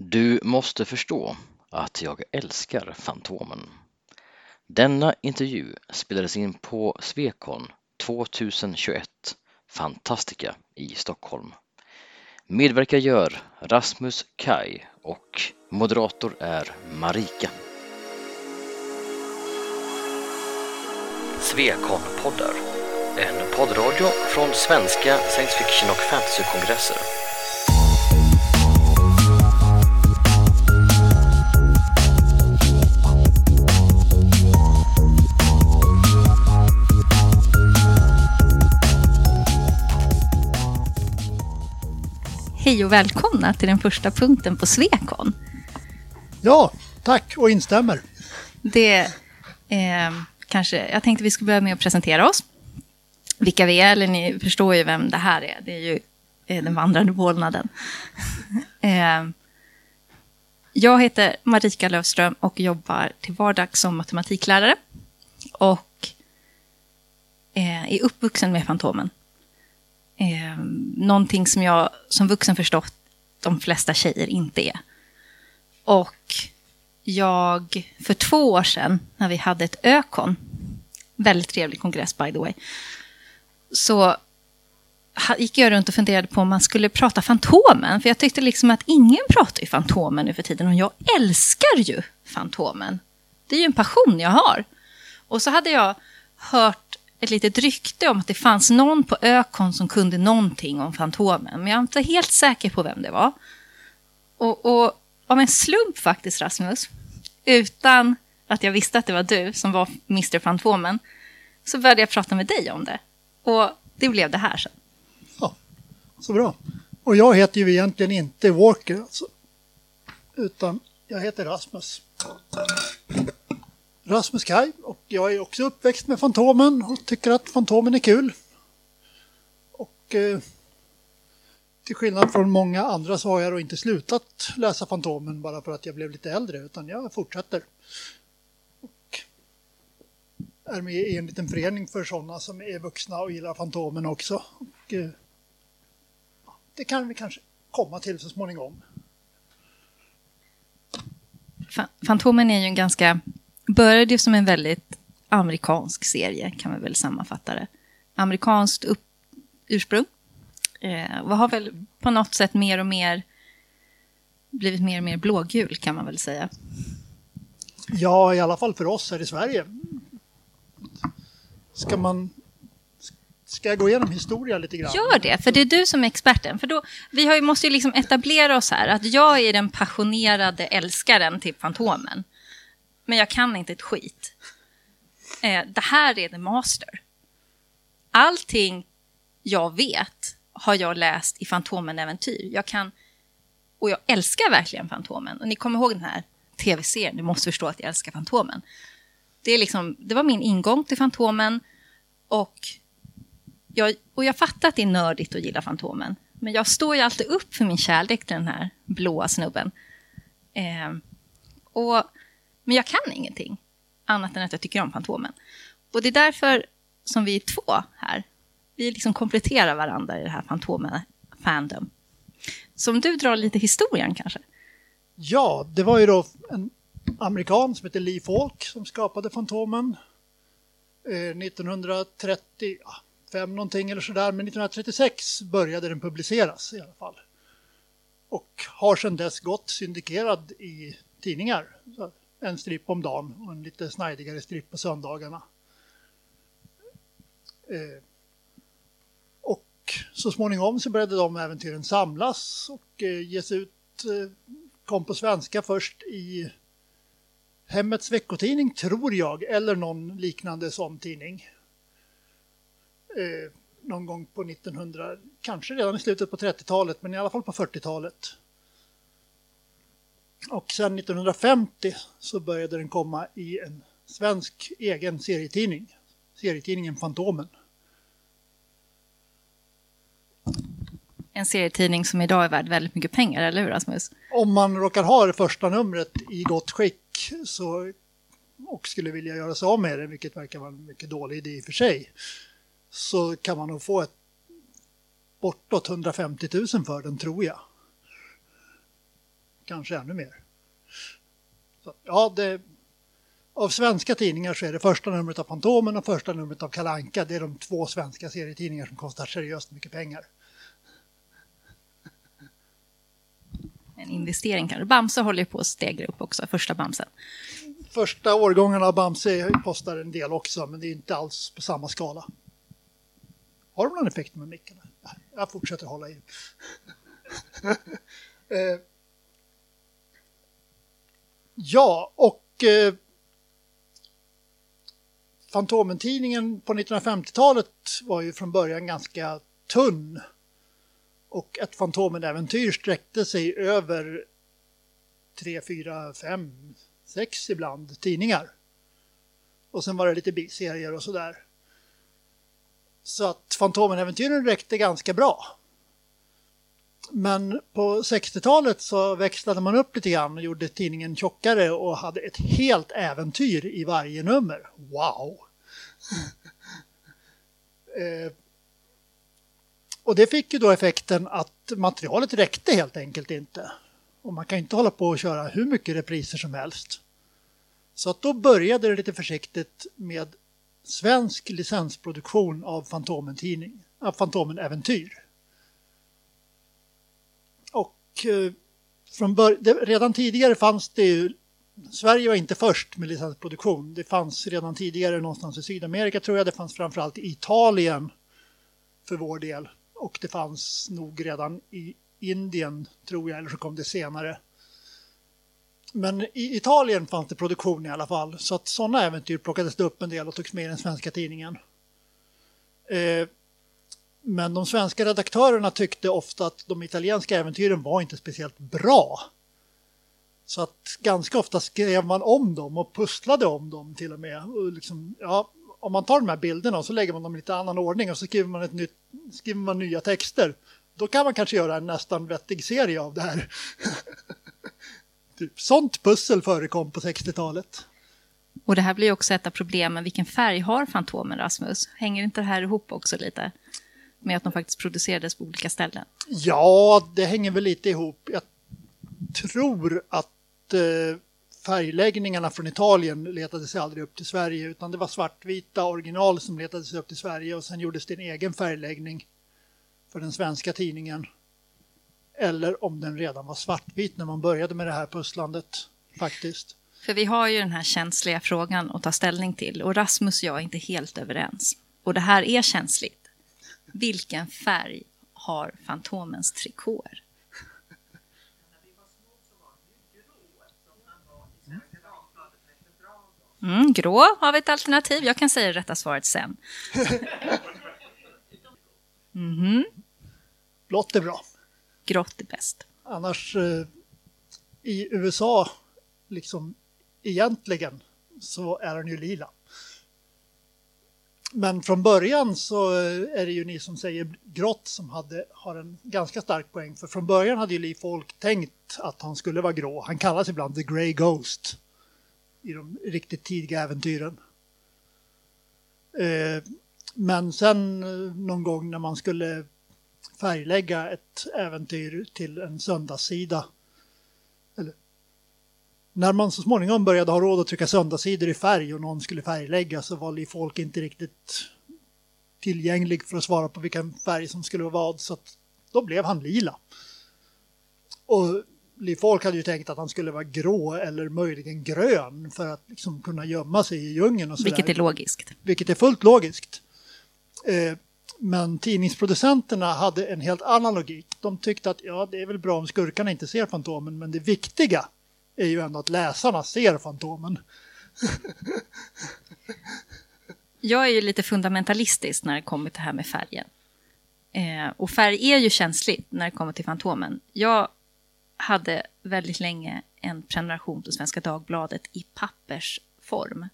Du måste förstå att jag älskar Fantomen. Denna intervju spelades in på Svekon 2021, Fantastica i Stockholm. Medverkar gör Rasmus Kai och moderator är Marika. Svekon-poddar, en poddradio från svenska science fiction och fantasykongresser. Hej och välkomna till den första punkten på Svekon. Ja, tack och instämmer. Det eh, kanske, jag tänkte vi skulle börja med att presentera oss. Vilka vi är, eller ni förstår ju vem det här är. Det är ju eh, den vandrande vålnaden. eh, jag heter Marika Löfström och jobbar till vardags som matematiklärare. Och eh, är uppvuxen med Fantomen eh, någonting som jag som vuxen förstått de flesta tjejer inte är. Och jag, för två år sedan, när vi hade ett ökon, väldigt trevlig kongress by the way, så gick jag runt och funderade på om man skulle prata Fantomen. För jag tyckte liksom att ingen pratar ju Fantomen nu för tiden och jag älskar ju Fantomen. Det är ju en passion jag har. Och så hade jag hört ett litet rykte om att det fanns någon på Ökon som kunde någonting om Fantomen. Men jag är inte helt säker på vem det var. Och, och av en slump faktiskt, Rasmus, utan att jag visste att det var du som var Mr Fantomen, så började jag prata med dig om det. Och det blev det här sen. Ja, så bra. Och jag heter ju egentligen inte Walker, alltså. Utan jag heter Rasmus. Rasmus Kaj och jag är också uppväxt med Fantomen och tycker att Fantomen är kul. Och eh, till skillnad från många andra så har jag då inte slutat läsa Fantomen bara för att jag blev lite äldre utan jag fortsätter. Och är med i en liten förening för sådana som är vuxna och gillar Fantomen också. Och, eh, det kan vi kanske komma till så småningom. Fantomen är ju en ganska började ju som en väldigt amerikansk serie, kan man väl sammanfatta det. Amerikanskt upp, ursprung. Eh, och har väl på något sätt mer och mer blivit mer och mer blågul, kan man väl säga. Ja, i alla fall för oss här i Sverige. Ska man Ska jag gå igenom historia lite grann? Gör det, för det är du som är experten. För då, vi har ju, måste ju liksom etablera oss här, att jag är den passionerade älskaren till Fantomen men jag kan inte ett skit. Eh, det här är the master. Allting jag vet har jag läst i Fantomen-äventyr. Jag kan, och jag älskar verkligen Fantomen. Och ni kommer ihåg den här tv-serien, du måste förstå att jag älskar Fantomen. Det, är liksom, det var min ingång till Fantomen. Och jag, och jag fattar att det är nördigt att gilla Fantomen. Men jag står ju alltid upp för min kärlek till den här blåa snubben. Eh, och men jag kan ingenting annat än att jag tycker om Fantomen. Och det är därför som vi är två här. Vi liksom kompletterar varandra i det här Fantomen-fandom. Så om du drar lite historien kanske? Ja, det var ju då en amerikan som heter Lee Falk som skapade Fantomen. Eh, 1935 någonting eller sådär, men 1936 började den publiceras i alla fall. Och har sedan dess gått syndikerad i tidningar. Så en stripp om dagen och en lite snajdigare stripp på söndagarna. Eh, och så småningom så började de äventyren samlas och eh, ges ut, eh, kom på svenska först i Hemmets veckotidning tror jag, eller någon liknande sån tidning. Eh, någon gång på 1900, kanske redan i slutet på 30-talet, men i alla fall på 40-talet. Och sen 1950 så började den komma i en svensk egen serietidning. Serietidningen Fantomen. En serietidning som idag är värd väldigt mycket pengar, eller hur Rasmus? Om man råkar ha det första numret i gott skick så, och skulle vilja göra sig av med det, vilket verkar vara en mycket dålig idé i och för sig, så kan man nog få ett bortåt 150 000 för den tror jag kanske ännu mer. Så, ja, det, av svenska tidningar så är det första numret av Fantomen och första numret av Kalanka. Det är de två svenska serietidningar som kostar seriöst mycket pengar. En investering kanske. Bamse håller på att stegra upp också, första Bamsen. Första årgångarna av Bamse kostar en del också, men det är inte alls på samma skala. Har du någon effekt med micken? Jag fortsätter hålla i. ja, och eh, Fantomen-tidningen på 1950-talet var ju från början ganska tunn. Och ett Fantomen-äventyr sträckte sig över tre, fyra, fem, sex ibland tidningar. Och sen var det lite biserier och sådär. Så att Fantomen-äventyren räckte ganska bra. Men på 60-talet så växlade man upp lite grann och gjorde tidningen tjockare och hade ett helt äventyr i varje nummer. Wow! eh, och det fick ju då effekten att materialet räckte helt enkelt inte. Och man kan inte hålla på och köra hur mycket repriser som helst. Så att då började det lite försiktigt med svensk licensproduktion av Fantomen-äventyr. av Fantomen-äventyr. Och eh, från det, redan tidigare fanns det ju, Sverige var inte först med licensproduktion. Det fanns redan tidigare någonstans i Sydamerika tror jag, det fanns framförallt i Italien för vår del. Och det fanns nog redan i Indien tror jag, eller så kom det senare. Men i Italien fanns det produktion i alla fall, så att sådana äventyr plockades det upp en del och togs med i den svenska tidningen. Eh, men de svenska redaktörerna tyckte ofta att de italienska äventyren var inte speciellt bra. Så att ganska ofta skrev man om dem och pusslade om dem till och med. Och liksom, ja, om man tar de här bilderna och så lägger man dem i lite annan ordning och så skriver man, ett nytt, skriver man nya texter. Då kan man kanske göra en nästan vettig serie av det här. typ, sånt pussel förekom på 60-talet. Och det här blir också ett av problemen. Vilken färg har Fantomen, Rasmus? Hänger inte det här ihop också lite? Med att de faktiskt producerades på olika ställen? Ja, det hänger väl lite ihop. Jag tror att eh, färgläggningarna från Italien letade sig aldrig upp till Sverige utan det var svartvita original som letade sig upp till Sverige och sen gjordes det en egen färgläggning för den svenska tidningen. Eller om den redan var svartvit när man började med det här pusslandet faktiskt. För vi har ju den här känsliga frågan att ta ställning till och Rasmus och jag är inte helt överens. Och det här är känsligt. Vilken färg har Fantomens trikåer? Mm, grå har vi ett alternativ. Jag kan säga det rätta svaret sen. Mm. Blått är bra. Grått är bäst. Annars eh, i USA, liksom egentligen, så är den ju lila. Men från början så eh, är det ju ni som säger grått som hade, har en ganska stark poäng. För från början hade ju Lee Folk tänkt att han skulle vara grå. Han kallas ibland The Grey Ghost i de riktigt tidiga äventyren. Eh, men sen eh, någon gång när man skulle färglägga ett äventyr till en söndagssida. När man så småningom började ha råd att trycka söndagssidor i färg och någon skulle färglägga så var folk inte riktigt tillgänglig för att svara på vilken färg som skulle vara vad. Så då blev han lila. Och folk hade ju tänkt att han skulle vara grå eller möjligen grön för att liksom kunna gömma sig i djungeln. Och så Vilket där. är logiskt. Vilket är fullt logiskt. Eh, men tidningsproducenterna hade en helt annan logik. De tyckte att ja, det är väl bra om skurkarna inte ser Fantomen, men det viktiga är ju ändå att läsarna ser Fantomen. Jag är ju lite fundamentalistisk när det kommer till det här med färgen. Eh, och färg är ju känsligt när det kommer till Fantomen. Jag hade väldigt länge en prenumeration på Svenska Dagbladet i pappersform.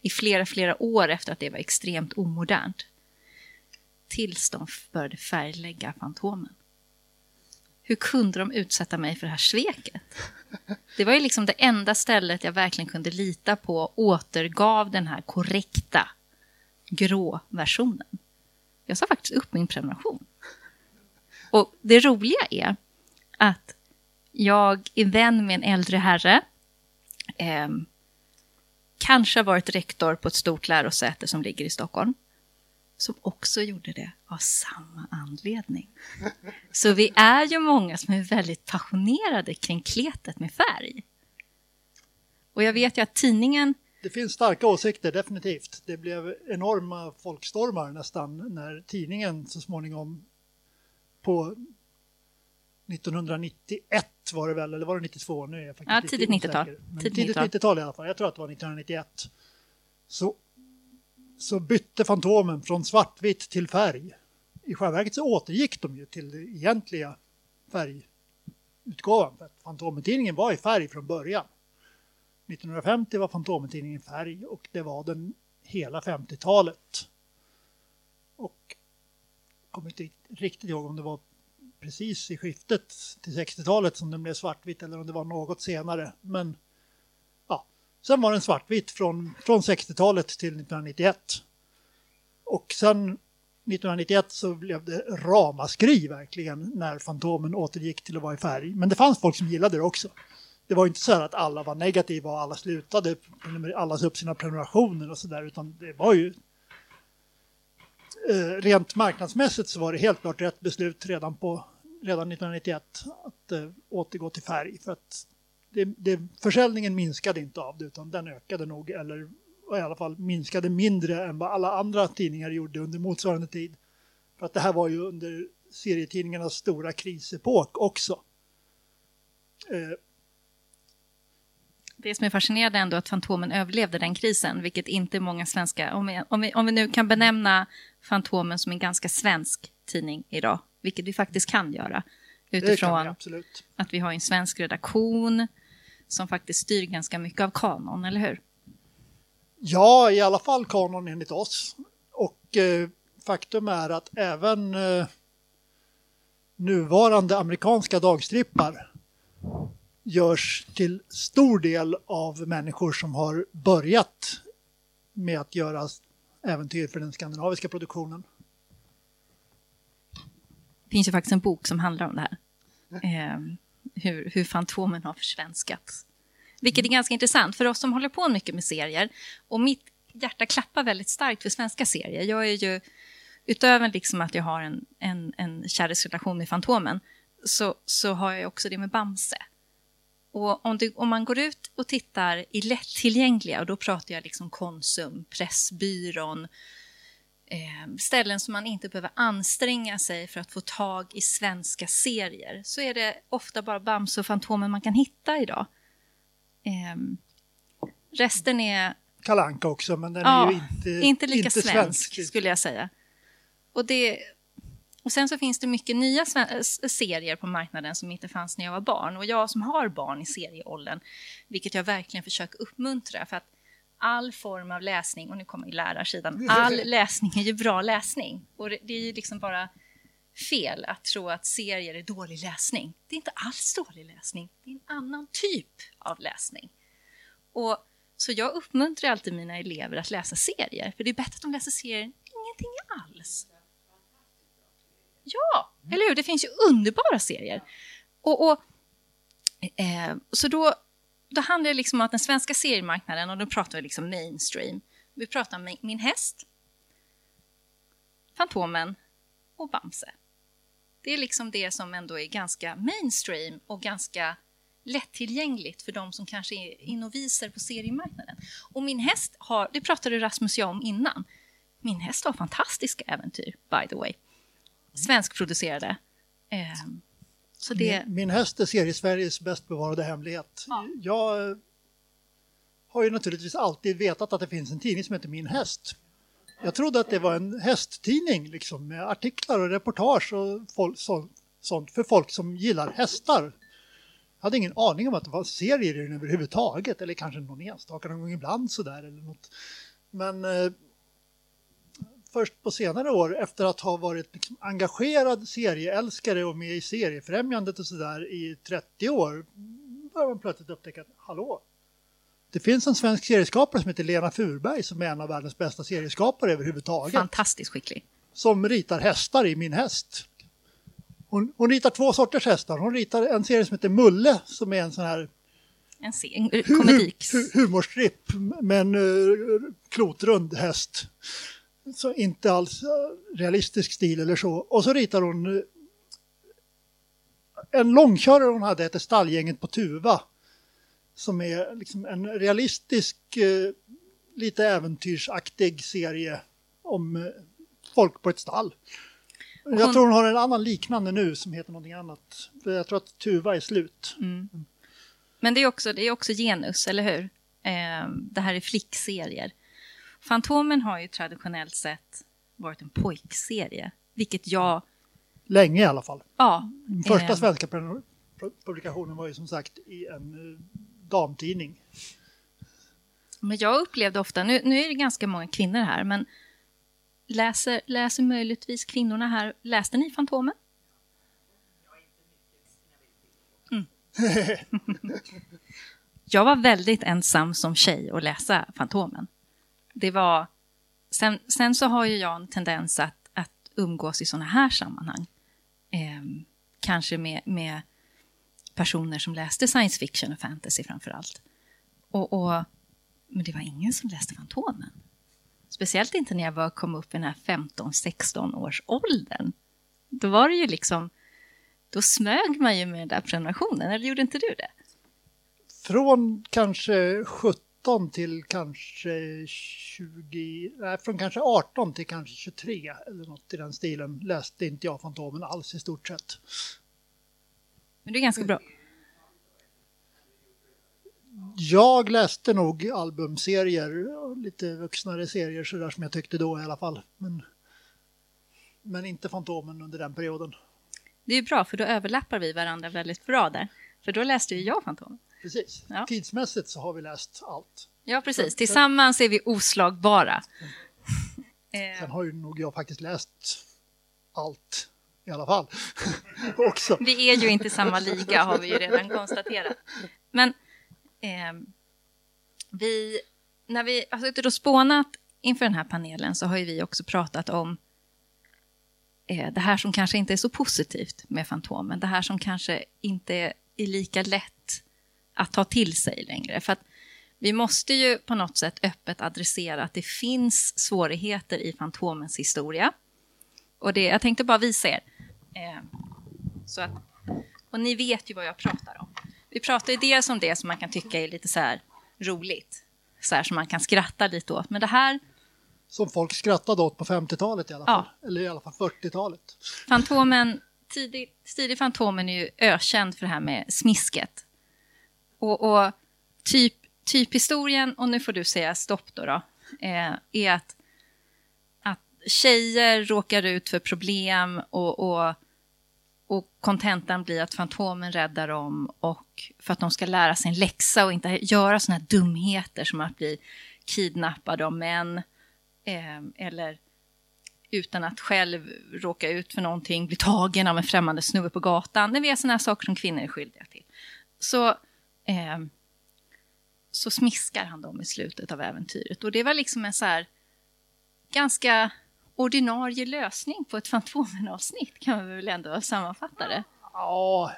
I flera, flera år efter att det var extremt omodernt tills de började färglägga Fantomen. Hur kunde de utsätta mig för det här sveket? Det var ju liksom det enda stället jag verkligen kunde lita på återgav den här korrekta grå versionen. Jag sa faktiskt upp min prenumeration. Och det roliga är att jag är vän med en äldre herre. Eh, kanske har varit rektor på ett stort lärosäte som ligger i Stockholm. Som också gjorde det av samma anledning. Så vi är ju många som är väldigt passionerade kring kletet med färg. Och jag vet ju att tidningen Det finns starka åsikter, definitivt. Det blev enorma folkstormar nästan när tidningen så småningom på 1991 var det väl, eller var det 92? Nu är jag faktiskt Ja, tidigt 90-tal. osäker. Men Tidigt Tidigt 90-tal. 90-tal i alla fall. Jag tror att det var 1991. Så, så bytte Fantomen från svartvitt till färg. I själva verket så återgick de ju till det egentliga färgutgåvan. För att Fantomen-tidningen var i färg från början. 1950 var Fantomen-tidningen färg och det var den hela 50-talet. Och jag kommer inte riktigt ihåg om det var precis i skiftet till 60-talet som den blev svartvit eller om det var något senare. Men sen var den svartvit från, från 60-talet till 1991. Och sen 1991 så blev det ramaskri verkligen när Fantomen återgick till att vara i färg. Men det fanns folk som gillade det också. Det var inte så här att alla var negativa och alla slutade, alla sa upp sina prenumerationer och sådär, utan det var ju eh, rent marknadsmässigt så var det helt klart rätt beslut redan, på, redan 1991 att eh, återgå till färg. För att det, det, försäljningen minskade inte av det utan den ökade nog, eller i alla fall minskade mindre än vad alla andra tidningar gjorde under motsvarande tid. För att det här var ju under serietidningarnas stora krisepok också. Eh, Det som är fascinerande ändå att Fantomen överlevde den krisen, vilket inte många svenska... Om vi, om vi, om vi nu kan benämna Fantomen som en ganska svensk tidning idag, vilket vi faktiskt kan göra, kan vi utifrån absolut. att vi har en svensk redaktion som faktiskt styr ganska mycket av kanon, eller hur? Ja, i alla fall kanon enligt oss. Och eh, faktum är att även eh, nuvarande amerikanska dagstrippar görs till stor del av människor som har börjat med att göra äventyr för den skandinaviska produktionen. Det finns ju faktiskt en bok som handlar om det här. Eh, hur, hur Fantomen har försvenskats. Vilket är ganska intressant för oss som håller på mycket med serier. Och mitt hjärta klappar väldigt starkt för svenska serier. Jag är ju, utöver liksom att jag har en, en, en kärleksrelation med Fantomen, så, så har jag också det med Bamse. Och om, du, om man går ut och tittar i lättillgängliga, och då pratar jag liksom Konsum, Pressbyrån, ställen som man inte behöver anstränga sig för att få tag i svenska serier, så är det ofta bara Bamse och Fantomen man kan hitta idag. Eh, resten är Kalanka också, men den Ja, är ju inte, inte lika inte svensk, skulle jag säga. Och, det, och sen så finns det mycket nya serier på marknaden som inte fanns när jag var barn. Och jag som har barn i serieåldern, vilket jag verkligen försöker uppmuntra, för att all form av läsning, och nu kommer ju lärarsidan, all läsning är ju bra läsning. Och det, det är ju liksom bara fel att tro att serier är dålig läsning. Det är inte alls dålig läsning, det är en annan typ av läsning. Och, så jag uppmuntrar alltid mina elever att läsa serier, för det är bättre att de läser serier än ingenting alls. Ja, eller hur? Det finns ju underbara serier. Och, och, eh, så då, då handlar det liksom om att den svenska seriemarknaden, och då pratar vi liksom mainstream. Vi pratar om min, häst, Fantomen och Bamse. Det är liksom det som ändå är ganska mainstream och ganska lättillgängligt för de som kanske är noviser på seriemarknaden. Och min häst har, det pratade Rasmus och jag om innan, min häst har fantastiska äventyr, by the way. Svenskproducerade. Ehm, det, Min, min häst är Seriesveriges bäst bevarade hemlighet. Ja. Jag eh, har ju naturligtvis alltid vetat att det finns en tidning som heter Min häst. Jag trodde att det var en hästtidning liksom, med artiklar och reportage och folk, så, sånt för folk som gillar hästar. Jag hade ingen aning om att det var serier i den överhuvudtaget eller kanske någon enstaka någon gång ibland sådär eller något. Men eh, först på senare år efter att ha varit liksom engagerad serieälskare och med i seriefrämjandet och sådär i 30 år börjar man plötsligt upptäcka att hallå, det finns en svensk serieskapare som heter Lena Furberg som är en av världens bästa serieskapare överhuvudtaget. fantastiskt skicklig. Som ritar hästar i Min häst. Hon, hon ritar två sorters hästar. Hon ritar en serie som heter Mulle som är en sån här En, se- en komedik. hu- humorstripp med en uh, klotrund häst. Så inte alls eh, realistisk stil eller så. Och så ritar hon eh, en långkörare hon hade heter Stallgänget på Tuva. Som är liksom en realistisk, eh, lite äventyrsaktig serie om folk på ett stall. Jag hon- tror hon har en annan liknande nu som heter någonting annat. Jag tror att Tuva är slut. Men det är också, det är också genus, eller hur? Eh, det här är flickserier. Fantomen har ju traditionellt sett varit en pojkserie, vilket jag... Länge i alla fall. Ja, Den första eh, svenska pu- publikationen var ju som sagt i en eh, damtidning. Men jag upplevde ofta, nu, nu är det ganska många kvinnor här, men läser, läser möjligtvis kvinnorna här, läste ni Fantomen? Mm. jag var väldigt ensam som tjej att läsa Fantomen. Det var... Sen, sen så har ju jag en tendens att, att umgås i såna här sammanhang. Eh, kanske med, med personer som läste science fiction och fantasy framför allt. Och, och, men det var ingen som läste Fantomen. Speciellt inte när jag var, kom upp i den här 15-16 års åldern. Då var det ju liksom... Då smög man ju med den där prenumerationen, eller gjorde inte du det? Från kanske 70... 17 till kanske 20, nej från kanske 18 till kanske 23 eller något i den stilen läste inte jag Fantomen alls i stort sett. Men det är ganska bra. Jag läste nog albumserier, lite vuxnare serier sådär som jag tyckte då i alla fall. Men, men inte Fantomen under den perioden. Det är bra, för då överlappar vi varandra väldigt bra där. För då läste ju jag Fantomen. Precis. Ja. Tidsmässigt så har vi läst allt. Ja, precis. Tillsammans är vi oslagbara. Eh, Sen har ju nog jag faktiskt läst allt i alla fall. Också. Vi är ju inte samma liga har vi ju redan konstaterat. Men ehm, vi, när vi har suttit och spånat inför den här panelen så har ju vi också pratat om eh, det här som kanske inte är så positivt med Fantomen. Det här som kanske inte är lika lätt att ta till sig längre. För att vi måste ju på något sätt öppet adressera att det finns svårigheter i Fantomens historia. Och det, jag tänkte bara visa er. Eh, så att, och ni vet ju vad jag pratar om. Vi pratar ju dels om det som man kan tycka är lite så här roligt. Så här som man kan skratta lite åt. Men det här, Som folk skrattade åt på 50-talet i alla fall. Eller i alla fall 40-talet. Fantomen, tidig, tidig Fantomen är ju ökänd för det här med smisket. Och, och typ, typ historien, och nu får du säga stopp då, då eh, är att, att tjejer råkar ut för problem och, och, och kontentan blir att Fantomen räddar dem och för att de ska lära sig en läxa och inte göra såna här dumheter som att bli kidnappade av män eh, eller utan att själv råka ut för någonting, bli tagen av en främmande snubbe på gatan. Det är såna här saker som kvinnor är skyldiga till. Så, eh, så smiskar han dem i slutet av äventyret. Och det var liksom en så här ganska ordinarie lösning på ett Fantomen-avsnitt, kan vi väl ändå sammanfatta det. Ja,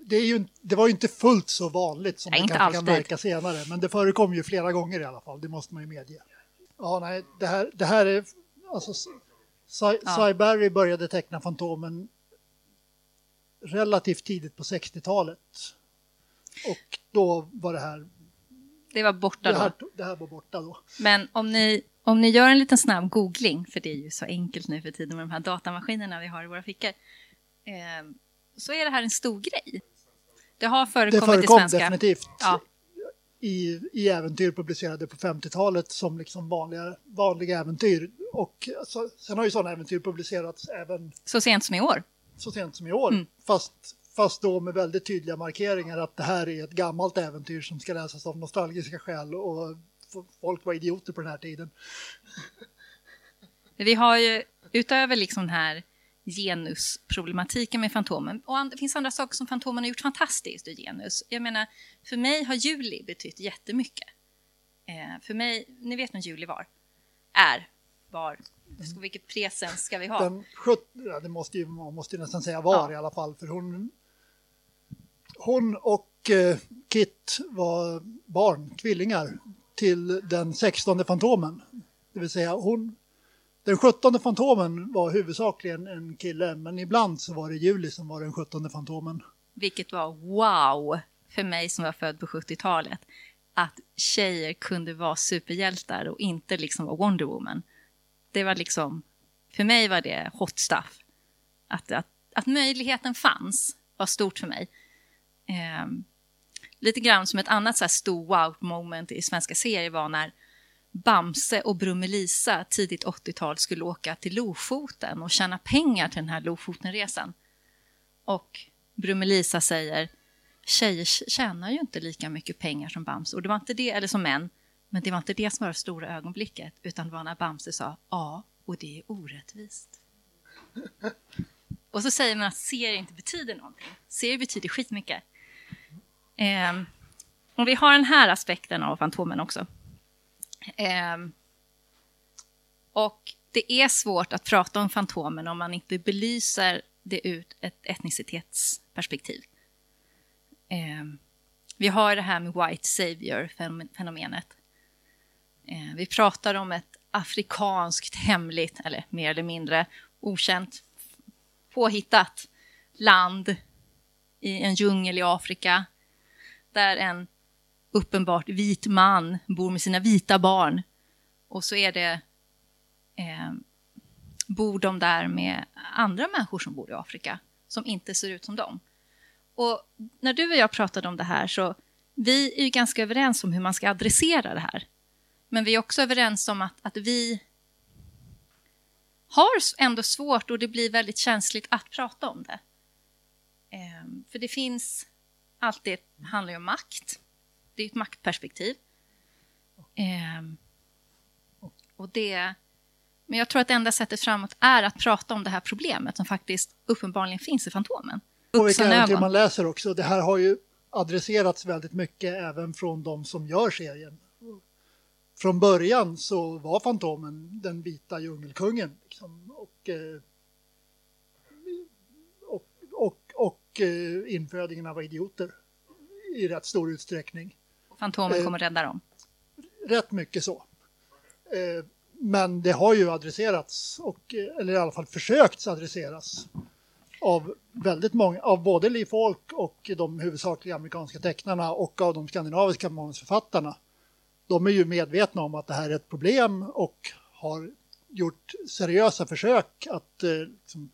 det, är ju, det var ju inte fullt så vanligt som Nej, inte kanske kan verka senare. Men det förekom ju flera gånger i alla fall, det måste man ju medge. Ja, nej, det här, det här är... Alltså, Cy, Ja. Cy Barry började teckna Fantomen relativt tidigt på 60-talet. Och då var det här, Det var borta det då. här, det här var borta då. Men om ni, om ni gör en liten snabb googling, för det är ju så enkelt nu för tiden med de här datamaskinerna vi har i våra fickor, eh, så är det här en stor grej. Det har Det förekommit förekom i svenska. definitivt Ja, i, i äventyr publicerade på 50-talet som liksom vanliga, vanliga äventyr. Och så, sen har ju sådana äventyr publicerats även så sent som i år. så sent som i år. Mm. Fast, fast då med väldigt tydliga markeringar att det här är ett gammalt äventyr som ska läsas av nostalgiska skäl och folk var idioter på den här tiden. Vi har ju utöver liksom den här genusproblematiken med Fantomen, och det finns andra saker som Fantomen har gjort fantastiskt ur genus. Jag menar, för mig har Juli betytt jättemycket. Eh, för mig, ni vet vem Juli var? Är, var, Vilket presens ska vi ha? Den 17, ja, det måste ju, man måste ju nästan säga var Ja. i alla fall, för hon, hon och eh, Kit var barn, tvillingar, till den 16 Fantomen. Det vill säga hon, den 17 Fantomen var huvudsakligen en kille, men ibland så var det Juli som var den 17 Fantomen. Vilket var wow för mig som var född på 70-talet. Att tjejer kunde vara superhjältar och inte liksom vara Wonder Woman. Det var liksom, för mig var det hot stuff. Att, att, att möjligheten fanns var stort för mig. Eh, lite grann som ett annat så här stor wow moment i svenska serier var när Bamse och Brummelisa tidigt 80-tal skulle åka till Lofoten och tjäna pengar till den här Lofotenresan. Och Brummelisa säger tjejer tjänar ju inte lika mycket pengar som Bamse. Och det var inte det, eller som män, men det var inte det som var det stora ögonblicket, utan det var när Bamse sa ja, och det är orättvist. Och så säger man att serier inte betyder någonting. Serier betyder skitmycket. Eh, och vi har den här aspekten av Fantomen också. Eh, och det är svårt att prata om Fantomen om man inte belyser det ur ett etnicitetsperspektiv. Eh, vi har det här med white savior-fenomenet. Eh, vi pratar om ett afrikanskt hemligt, eller mer eller mindre okänt, påhittat land i en djungel i Afrika där en uppenbart vit man bor med sina vita barn. Och så är det eh, bor de där med andra människor som bor i Afrika som inte ser ut som dem. Och när du och jag pratade om det här så vi är ju ganska överens om hur man ska adressera det här. Men vi är också överens om att, att vi har ändå svårt och det blir väldigt känsligt att prata om det. Eh, för det finns alltid, det handlar ju om makt. Det är ett maktperspektiv. Ehm, och det, men jag tror att det enda sättet framåt är att prata om det här problemet som faktiskt uppenbarligen finns i Fantomen. Och vilka äventyr Vuxenögon. man läser också. Det här har ju adresserats väldigt mycket även från de som gör serien. Från början så var Fantomen den vita djungelkungen. Liksom, och, eh, och, och, och eh, infödingarna var idioter i rätt stor utsträckning. Fantomen Eh, kommer rädda dem. Rätt mycket så. Eh, Men det har ju adresserats, och, eh, eller i alla fall försökts adresseras av väldigt många, av både Lee Falk och de huvudsakliga amerikanska tecknarna och av de skandinaviska manusförfattarna. De är ju medvetna om att det här är ett problem och har gjort seriösa försök att, eh, liksom,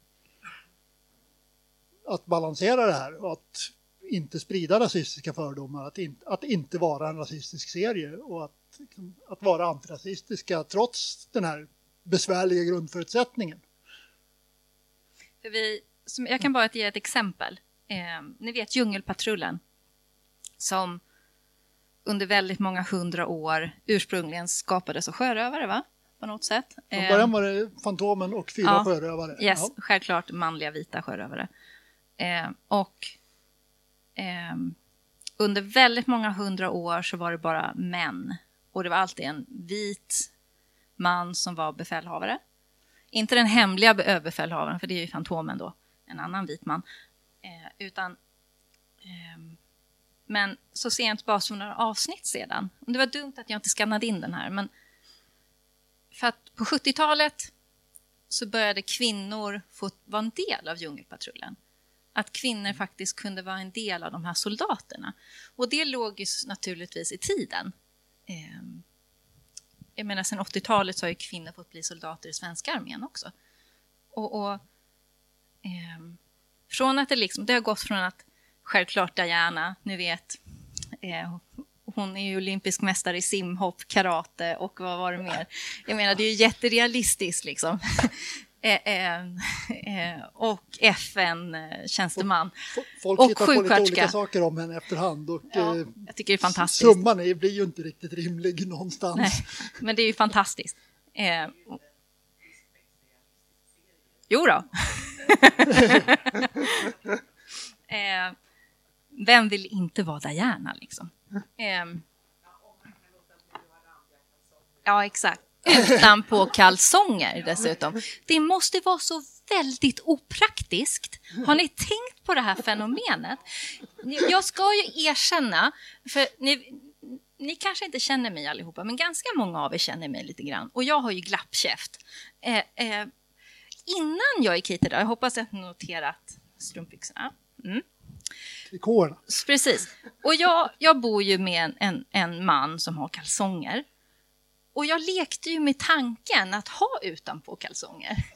att balansera det här och att inte sprida rasistiska fördomar, att, in, att inte vara en rasistisk serie och att, liksom, att vara antirasistiska trots den här besvärliga grundförutsättningen. För vi, som, jag kan bara ge ett exempel. Eh, ni vet Djungelpatrullen som under väldigt många hundra år ursprungligen skapades av sjörövare, va? På något sätt. Från början var det Fantomen och fyra ja. sjörövare. Yes, Ja. självklart manliga vita sjörövare. Eh, och eh, under väldigt många hundra år så var det bara män. Och det var alltid en vit man som var befälhavare. Inte den hemliga överbefälhavaren, för det är ju Fantomen då, en annan vit man. Eh, utan, ehm, men så sent bara som några avsnitt sedan. Det var dumt att jag inte skannade in den här, men för att på 70-talet så började kvinnor få vara en del av djungelpatrullen. Att kvinnor faktiskt kunde vara en del av de här soldaterna. Och det låg ju naturligtvis i tiden. Ehm, Jag menar, sen 80-talet så har ju kvinnor fått bli soldater i svenska armén också. Och, och ehm, från att det liksom, det har gått från att självklart Diana, ni vet, eh, hon är ju olympisk mästare i simhopp, karate och vad var det mer? Jag menar, det är ju jätterealistiskt liksom. Eh, eh, eh, och FN-tjänsteman. Folk Och hittar på lite olika saker om henne efterhand och Ja, eh, jag tycker det är fantastiskt. summan är, blir ju inte riktigt rimlig någonstans. Nej, men det är ju fantastiskt. Eh, jo då. vem vill inte vara Diana liksom? Ja, exakt. Utanpå kalsonger dessutom. Det måste vara så väldigt opraktiskt. Har ni tänkt på det här fenomenet? Jag ska ju erkänna, för ni, ni kanske inte känner mig allihopa, men ganska många av er känner mig lite grann. Och jag har ju glappkäft. Eh, eh, innan jag gick hit idag, jag hoppas att ni noterat strumpbyxorna. Mm. Trikåerna. Precis. Och jag, jag bor ju med en, en, en man som har kalsonger. Och jag lekte ju med tanken att ha utanpå kalsonger.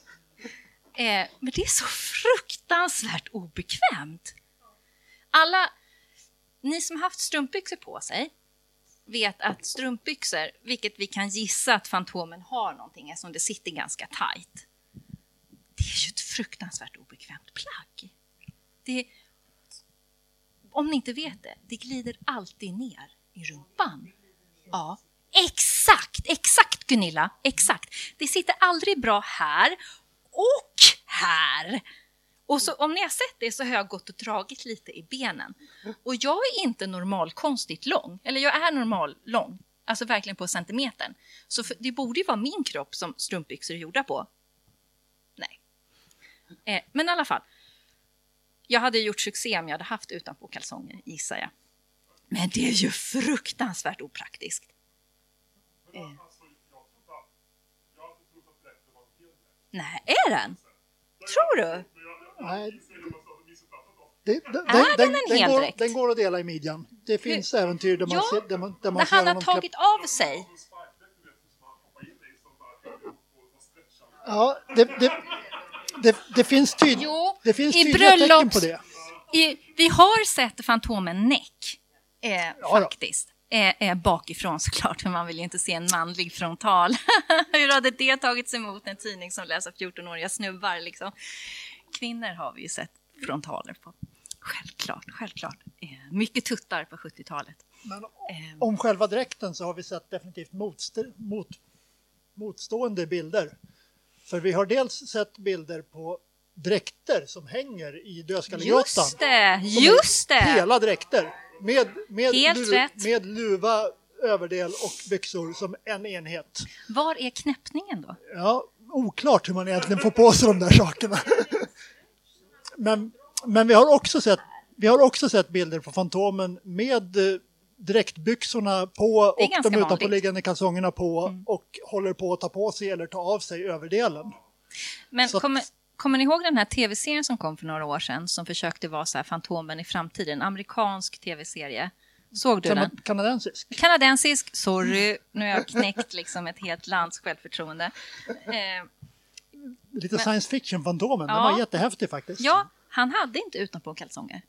Eh, men det är så fruktansvärt obekvämt. Alla, ni som haft strumpbyxor på sig vet att strumpbyxor, vilket vi kan gissa att Fantomen har någonting eftersom det sitter ganska tajt. Det är ju ett fruktansvärt obekvämt plagg. Det, om ni inte vet det, det glider alltid ner i rumpan. Ja, exakt, exakt Gunilla, exakt. Det sitter aldrig bra här och här. Och så, om ni har sett det så har jag gått och dragit lite i benen. Och jag är inte normalkonstigt lång, eller jag är normal lång, alltså verkligen på centimetern. Så för, det borde ju vara min kropp som strumpbyxor är gjorda på. Nej. Eh, men i alla fall, jag hade gjort succé om jag hade haft utanpå kalsonger, gissar jag. Men det är ju fruktansvärt opraktiskt. Eh. Nej, är den? Tror du? Nej. Det, den, Är den en den, hel går, den går att dela i midjan. Det finns äventyr där man, Ja, ser, där man, där man När ser han har tagit av sig. Ja, det, det, det, det finns, tyd, Jo, det finns i tydliga tecken bröllops- på det. I, vi har sett Fantomen Neck, eh, Ja faktiskt. Eh, bakifrån såklart, för man vill ju inte se en manlig frontal. Hur hade det tagits emot en tidning som läser 14-åriga snubbar? Liksom? Kvinnor har vi ju sett frontaler på. Självklart, självklart. Eh, mycket tuttar på 70-talet. Men Eh, om själva dräkten så har vi sett definitivt motst- mot, motstående bilder. För vi har dels sett bilder på dräkter som hänger i Dödskallegatan. just det, just det! Hela dräkter med, med, Helt rätt. med luva, överdel och byxor som en enhet. Var är knäppningen då? Ja, oklart hur man egentligen får på sig de där sakerna. men, men vi har också sett vi har också sett bilder på Fantomen med eh, dräktbyxorna på och de ganska utanpå vanligt. liggande kalsongerna på och håller på att ta på sig eller ta av sig överdelen. Men kommer, kommer ni ihåg den här tv-serien som kom för några år sedan som försökte vara så här Fantomen i framtiden? Amerikansk tv-serie. Såg du den? Kan- Kanadensisk. Kanadensisk, sorry, nu har jag knäckt liksom ett helt lands självförtroende. Eh, Lite science fiction-Fantomen. Den Ja. var jättehäftig faktiskt. ja, han hade inte utanpå kalsonger.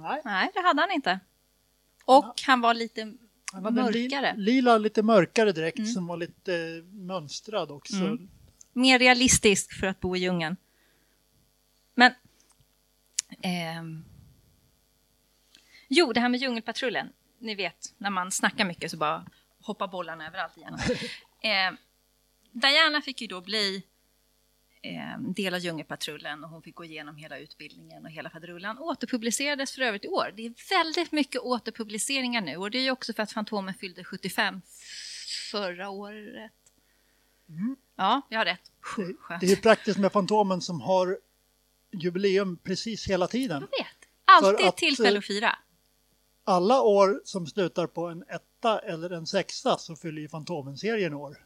Nej, Nej, det hade han inte. Och han var lite han hade mörkare. lila, lite mörkare dräkt Mm. som var lite eh, mönstrad också. Mm. Mer realistisk för att bo i djungeln. Men... ehm, jo, det här med Djungelpatrullen. Ni vet, när man snackar mycket så bara hoppar bollarna överallt i hjärnan. Eh, Diana fick ju då bli eh, del av Djungelpatrullen och hon fick gå igenom hela utbildningen och hela faderullan. Återpublicerades för övrigt i år. Det är väldigt mycket återpubliceringar nu och det är ju också för att Fantomen fyllde 75 förra året. Ja, jag har rätt. Det, Skönt. det är praktiskt med Fantomen som har jubileum precis hela tiden. Jag vet. Alltid att, tillfälle eh, att fira. Alla år som slutar på en etta eller en sexa så fyller ju Fantomen-serien år.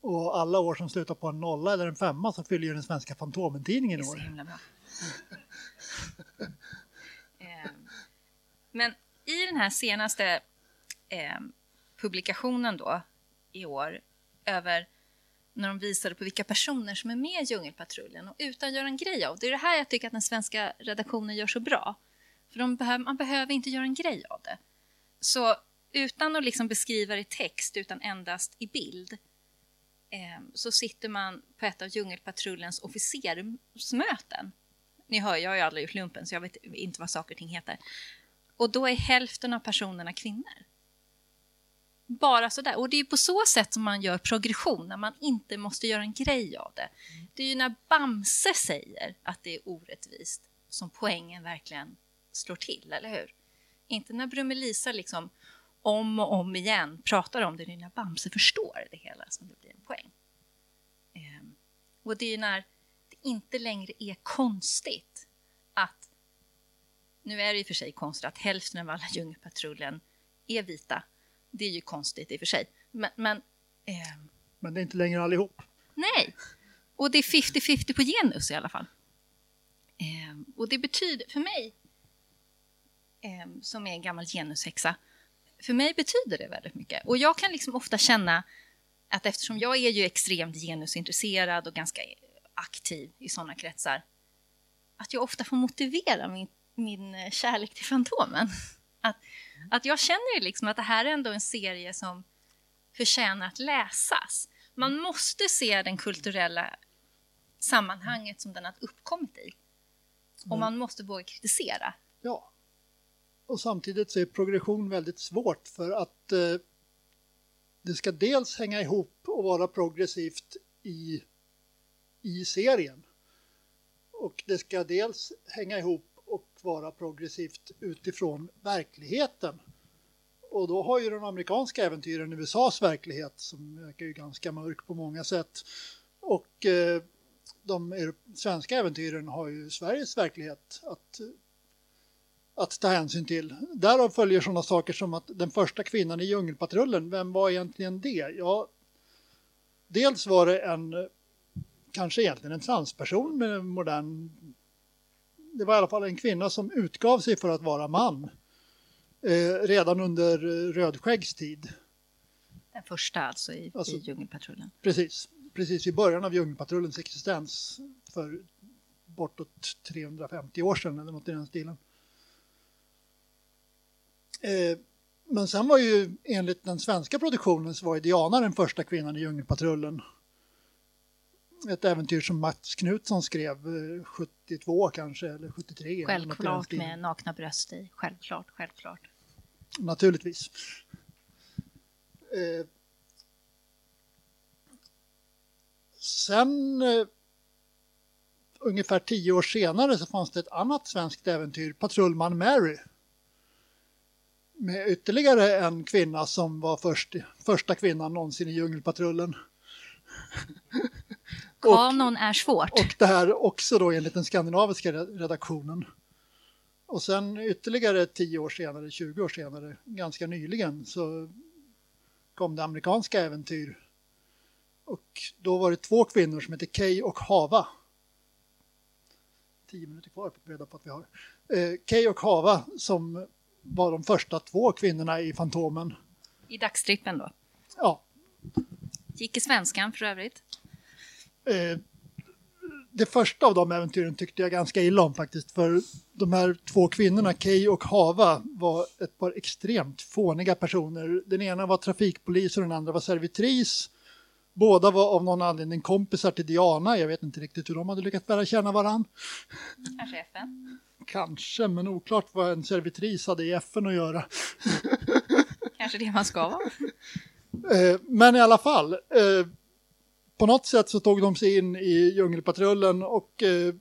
Och alla år som slutar på en nolla eller en femma så fyller ju den svenska Det Fantomen-tidningen är så år. himla bra. Ehm, Men i den här senaste ehm, publikationen då i år över när de visade på vilka personer som är med i Djungelpatrullen och utan att göra en grej av. Det är det här jag tycker att den svenska redaktionen gör så bra. För de behöver, man behöver inte göra en grej av det. Så utan att liksom beskriva det i text utan endast i bild eh, så sitter man på ett av Djungelpatrullens officersmöten. Ni hör, jag har ju aldrig gjort lumpen så jag vet inte vad saker och ting heter. Och då är hälften av personerna kvinnor. Bara sådär. Och det är på så sätt som man gör progression, när man inte måste göra en grej av det. Det är ju när Bamse säger att det är orättvist som poängen verkligen slår till, eller hur? Inte när Brummelisa liksom om och om igen pratar om det Det är när Bamse förstår det hela som det blir en poäng. Ehm, och det är ju när det inte längre är konstigt att nu är det i och för sig konstigt att hälften av alla Djungelpatrullen är vita. Det är ju konstigt i och för sig. Men, men, ehm, Men det är inte längre allihop. nej, och det är 50-50 på genus i alla fall. Ehm, och det betyder, för mig, ehm, som är en gammal genushäxa, för mig betyder det väldigt mycket. Och jag kan liksom ofta känna att eftersom jag är ju extremt genusintresserad och ganska aktiv i sådana kretsar, att jag ofta får motivera min, min eh, kärlek till Fantomen. Att, att jag känner ju liksom att det här är ändå en serie som förtjänar att läsas. Man måste se den kulturella sammanhanget som den har uppkommit i. Och man måste våga kritisera. Ja. Och samtidigt så är progression väldigt svårt för att eh, det ska dels hänga ihop och vara progressivt i, i serien. Och det ska dels hänga ihop vara progressivt utifrån verkligheten. Och då har ju de amerikanska äventyren USAs verklighet som verkar ju ganska mörk på många sätt. Och eh, de svenska äventyren har ju Sveriges verklighet att, att ta hänsyn till. Därav följer sådana saker som att den första kvinnan i Djungelpatrullen, vem var egentligen det? Ja, dels var det en, kanske egentligen en transperson med en modern... Det var i alla fall en kvinna som utgav sig för att vara man. Eh, redan under eh, Rödskäggs tid. Den första alltså i, Alltså- i Djungelpatrullen. Precis, precis i början av Djungelpatrullens existens för bortåt 350 år sedan eller något i den stilen. Eh, men sen var ju enligt den svenska produktionen så var ju Diana den första kvinnan i Djungelpatrullen. Ett äventyr som Mats Knutsson skrev eh, 72 kanske eller 73. eller något i den Självklart med nakna bröst i. Självklart, självklart. Naturligtvis. Eh, sen eh, ungefär tio år senare så fanns det ett annat svenskt äventyr, Patrullman Mary. Med ytterligare en kvinna som var först, första kvinnan någonsin i Djungelpatrullen. Och- Kanon är svårt. och det här också då enligt den skandinaviska re- redaktionen. Och sen ytterligare 10 år senare, 20 år senare, ganska nyligen så kom det amerikanska äventyr. Och då var det två kvinnor som heter Kay och Hava. 10 minuter kvar på reda på att vi har. Eh, Kay och Hava som var de första två kvinnorna i Fantomen. I dagstrippen då. Ja, Gick i svenskan för övrigt. Eh, det första av de äventyren tyckte jag ganska illa om faktiskt. För de här två kvinnorna, Kay och Hava, var ett par extremt fåniga personer. Den ena var trafikpolis och den andra var servitris. Båda var av någon anledning kompisar till Diana. Jag vet inte riktigt hur de hade lyckats lära känna varann. Kanske FN. Kanske, men oklart vad en servitris hade i FN att göra. Kanske det man ska vara. Eh, Men i alla fall, eh, på något sätt så tog de sig in i Djungelpatrullen och eh,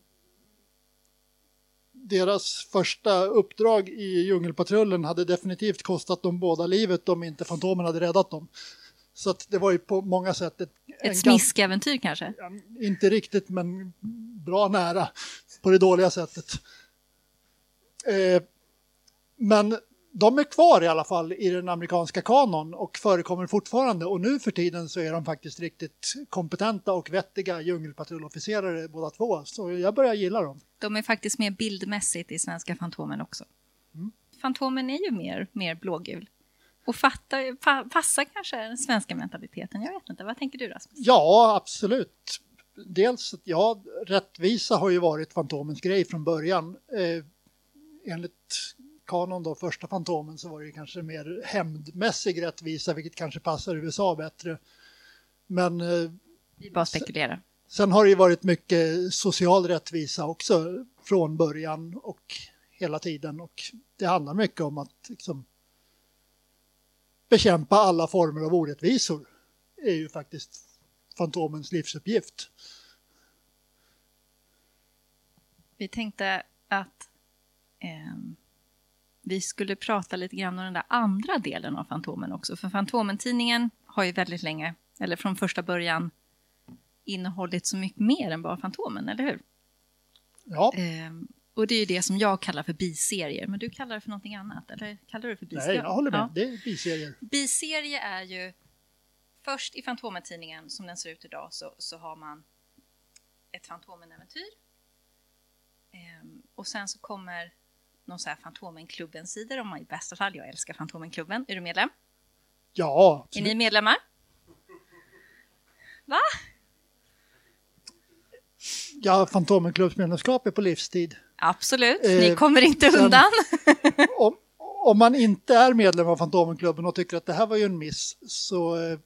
deras första uppdrag i Djungelpatrullen hade definitivt kostat dem båda livet om inte Fantomen hade räddat dem. Så att det var ju på många sätt ett, Ett smiskäventyr kanske. Inte riktigt, men bra nära på det dåliga sättet. Eh, men de är kvar i alla fall i den amerikanska kanon och förekommer fortfarande. Och nu för tiden så är de faktiskt riktigt kompetenta och vettiga djungelpatrullofficerare båda två. Så jag börjar gilla dem. De är faktiskt mer bildmässigt i svenska Fantomen också. Fantomen är ju mer, mer blågul. Och fattar, pa, passar kanske den svenska mentaliteten. Jag vet inte. Vad tänker du Rasmus? Ja, absolut. Dels, ja, rättvisa har ju varit Fantomens grej från början. Eh, enligt kanon då, första Fantomen, så var det ju kanske mer hämndmässig rättvisa, vilket kanske passar USA bättre. Men eh, Vi bara spekulerar. sen har det ju varit mycket social rättvisa också från början och hela tiden. Och det handlar mycket om att liksom, bekämpa alla former av orättvisor. är ju faktiskt Fantomens livsuppgift. Vi tänkte att ehm, vi skulle prata lite grann om den där andra delen av Fantomen också. För Fantomen-tidningen har ju väldigt länge, eller från första början, innehållit så mycket mer än bara Fantomen, eller hur? Ja, Ehm, och det är ju det som jag kallar för biserier, men du kallar det för någonting annat, eller kallar du det för biserier? nej, jag håller med. Ja. Det är biserier. Biserie är ju först i Fantomen-tidningen som den ser ut idag så, så har man ett Fantomen-äventyr. Ehm, och sen så kommer någon så här Fantomen-klubben-sidor om man i bästa fall. Jag älskar Fantomen-klubben. Är du medlem? Ja, Är absolut. ni medlemmar? Va? har Fantomenklubbsmedlemskap är på livstid. Absolut, Eh, ni kommer inte sen- undan. Om, om man inte är medlem av Fantomenklubben och tycker att det här var ju en miss så eh,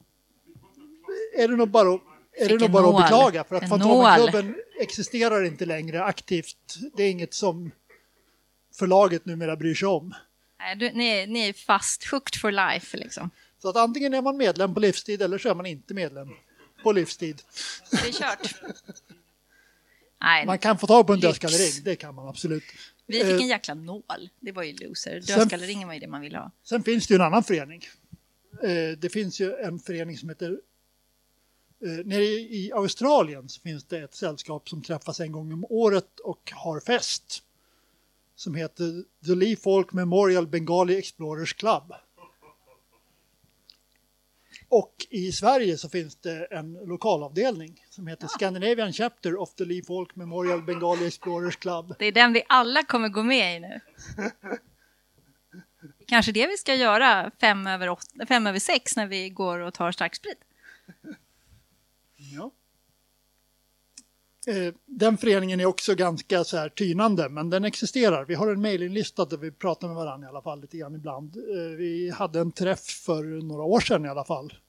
är det nog bara, att- är det nog bara att beklaga för att En Fantomenklubben existerar inte längre aktivt. Det är inget som förlaget numera bryr sig om. Nej, du, ni, ni är fast hooked for life liksom. Så att antingen är man medlem på livstid eller så är man inte medlem på livstid. Det är kört. Nej, Man kan få tag på en dödskallering, det kan man absolut. vi fick eh, en jäkla nål. Det var ju loser. Dödskalleringen var ju det man ville ha. Sen finns det ju en annan förening. Eh, Det finns ju en förening som heter... eh, Nere i Australien så finns det ett sällskap som träffas en gång om året och har fest. Som heter The Lee Folk Memorial Bengali Explorers Club. Och i Sverige så finns det en lokalavdelning som heter Scandinavian Chapter of the Lee Folk Memorial Bengali Explorers Club. Det är den vi alla kommer gå med i nu. Kanske det vi ska göra fem över, åtta, fem över sex när vi går och tar starksprit. Ja. Eh, Den föreningen är också ganska så här tynande, men den existerar. Vi har en mailinglista där vi pratar med varandra i alla fall lite grann ibland. Eh, Vi hade en träff för några år sedan i alla fall.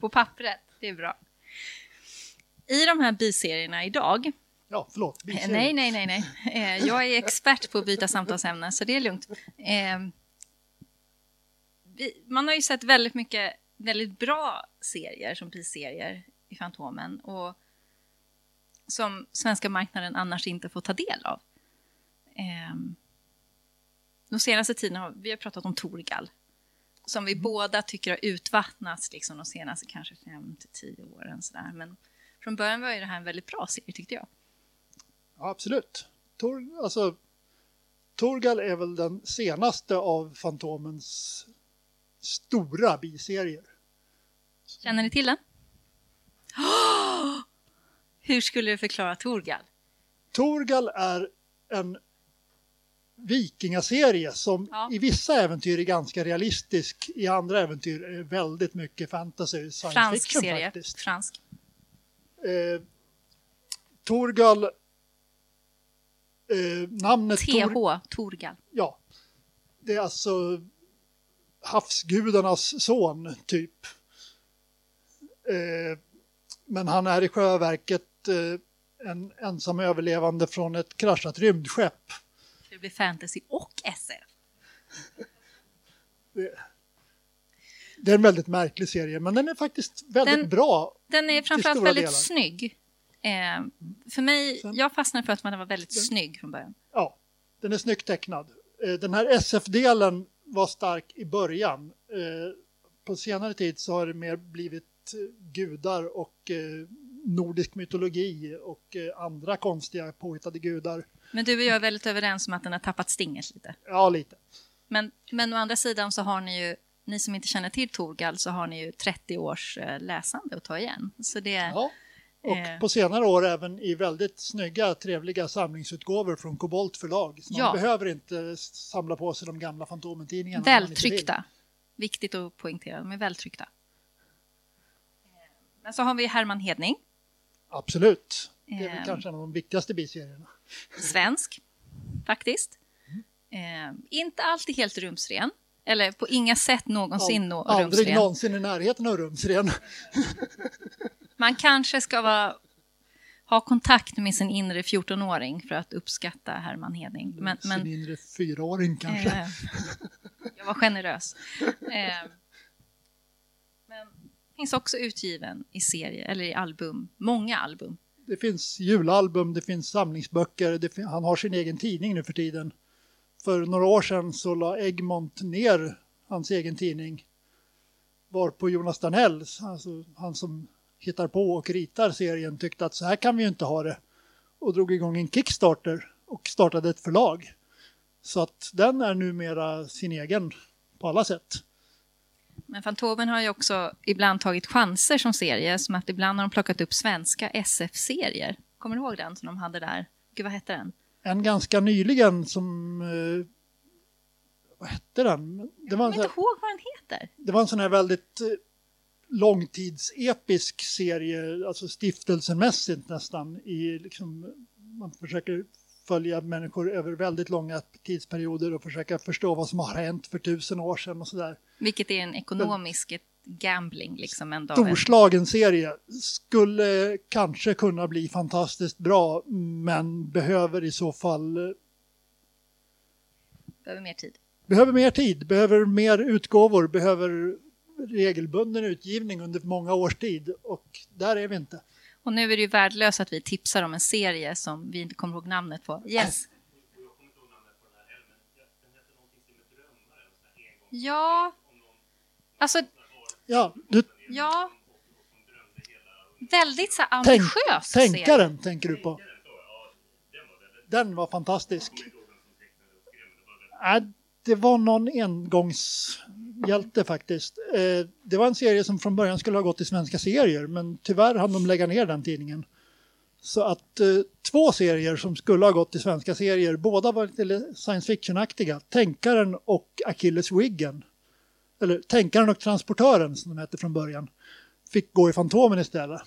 På pappret, det är bra. I de här biserierna idag, Ja, förlåt. eh, ser- nej, nej, nej, nej. Jag är expert på att byta samtalsämnen, så det är lugnt. Man har ju sett väldigt mycket väldigt bra serier som biserier i Fantomen och som svenska marknaden annars inte får ta del av. Eh, De senaste tiden har vi har pratat om Torgal som vi båda tycker har utvattnats liksom, de senaste kanske fem till tio åren. Sådär. Men från början var ju det här en väldigt bra serie tyckte jag. Ja, absolut. Tor, alltså, Torgal är väl den senaste av Fantomens stora biserier. Känner ni till den? Hur skulle du förklara Torgal? Torgal är en vikingaserie som Ja. i vissa äventyr är ganska realistisk, i andra äventyr är väldigt mycket fantasy, science Fransk fiction serie. faktiskt. Fransk. Eh, Torgal, eh, namnet Tor, TH, Torgal. ja, det är alltså havsgudarnas son typ. Eh, men han är i själva verket eh, en ensam överlevande från ett kraschat rymdskepp. Det blir fantasy och SF. Det är en väldigt märklig serie, men den är faktiskt väldigt Den- bra. Den är framförallt väldigt delar. snygg. Eh, för mig, Sen- jag fastnade för att den var väldigt snygg från början. Ja, den är snyggt tecknad. Eh, Den här SF-delen var stark i början. Eh, På senare tid så har det mer blivit gudar och eh, nordisk mytologi och eh, andra konstiga påhittade gudar. Men du och jag är väldigt överens om att den har tappat stinget lite. Ja, lite. Men, men å andra sidan så har ni ju, ni som inte känner till Torgal, så har ni ju 30 års eh, läsande att ta igen. Så det, Ja. Och Eh. på senare år även i väldigt snygga, trevliga samlingsutgåvor från Kobolt förlag. Så man Ja. behöver inte samla på sig de gamla Fantomen-tidningarna. man vältryckta. Viktigt att poängtera, de är vältryckta. Men så har vi Herman Hedning, Absolut. Det är väl Ehm. kanske en av de viktigaste biserierna. svensk faktiskt. Eh, inte alltid helt rumsren, eller på inga sätt någonsin nå Aldrig rumsren. någonsin i närheten av rumsren. Man kanske ska vara, ha kontakt med sin inre 14-åring för att uppskatta Herman Hedning. Men, Sin men inre fyraåring kanske. eh, jag var generös. Eh, finns också utgiven i serie, eller i album, många album. Det finns julalbum, det finns samlingsböcker, det fin- han har sin egen tidning nu för tiden. för några år sedan så la Egmont ner hans egen tidning. Var på Jonas Danell, alltså han som hittar på och ritar serien, tyckte att så här kan vi ju inte ha det. Och drog igång en Kickstarter och startade ett förlag. Så att den är numera sin egen på alla sätt. Men Fantomen har ju också ibland tagit chanser som serie, som att ibland har de plockat upp svenska SF-serier. Kommer du ihåg den som de hade där? Gud, vad hette den? En ganska nyligen som... Eh, vad hette den? Det jag kommer inte ihåg vad den heter. Det var en sån här väldigt eh, långtidsepisk serie, alltså stiftelsemässigt nästan. I liksom, man försöker följa människor över väldigt långa tidsperioder och försöka förstå vad som har hänt för tusen år sedan och sådär. Vilket är en ekonomisk gambling liksom. En Storslagen serie. Skulle kanske kunna bli fantastiskt bra men behöver i så fall... Eh, behöver mer tid. Behöver mer tid, behöver mer utgåvor, behöver regelbunden utgivning under många års tid och där är vi inte. Och nu är det ju värdelöst att vi tipsar om en serie som vi inte kommer ihåg namnet på. Yes. Ja, alltså... Ja, du... Ja. Väldigt så ambitiös Tänk, Tänkaren serie. tänker du på. Den var fantastisk. Äh, det var någon Hjälte faktiskt. Eh, det var en serie som från början skulle ha gått i svenska serier men tyvärr hann de lägga ner den tidningen. Så att eh, två serier som skulle ha gått i svenska serier, båda var lite science fiction-aktiga. Tänkaren och Achilles Wiggen. Eller Tänkaren och Transportören som de hette från början. Fick gå i Fantomen istället.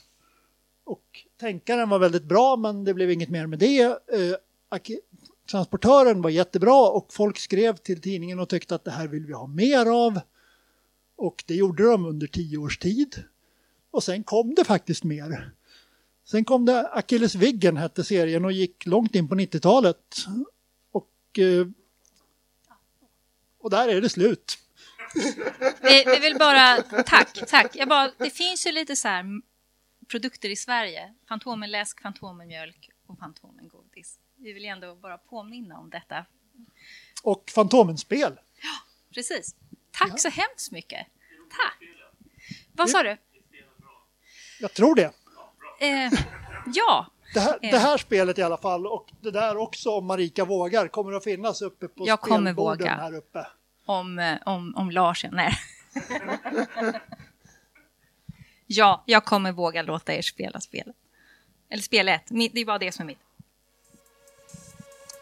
Och Tänkaren var väldigt bra men det blev inget mer med det. Eh, Transportören var jättebra och folk skrev till tidningen och tyckte att det här vill vi ha mer av. Och det gjorde de under tio års tid. Och sen kom det faktiskt mer. Sen kom det Achilles Viggen hette serien och gick långt in på 90-talet. Och, eh, och där är det slut. Vi, vi vill bara, tack, tack. Jag bara, det finns ju lite så här produkter i Sverige. Fantomenläsk, Fantomenmjölk och Fantomengodis vi vill ändå bara påminna om detta. Och Fantomenspel. Ja, precis. Tack ja. så hemskt mycket. Tack. Vad sa du? Jag tror det. Eh, ja. Det här, det här, spelet i alla fall och det där också om Marika vågar kommer att finnas uppe på jag kommer våga. här uppe. Om, eh, om, om Lars, nej. ja, jag kommer våga låta er spela spelet. Eller spelet, det är bara det som är mitt.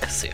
Kasım.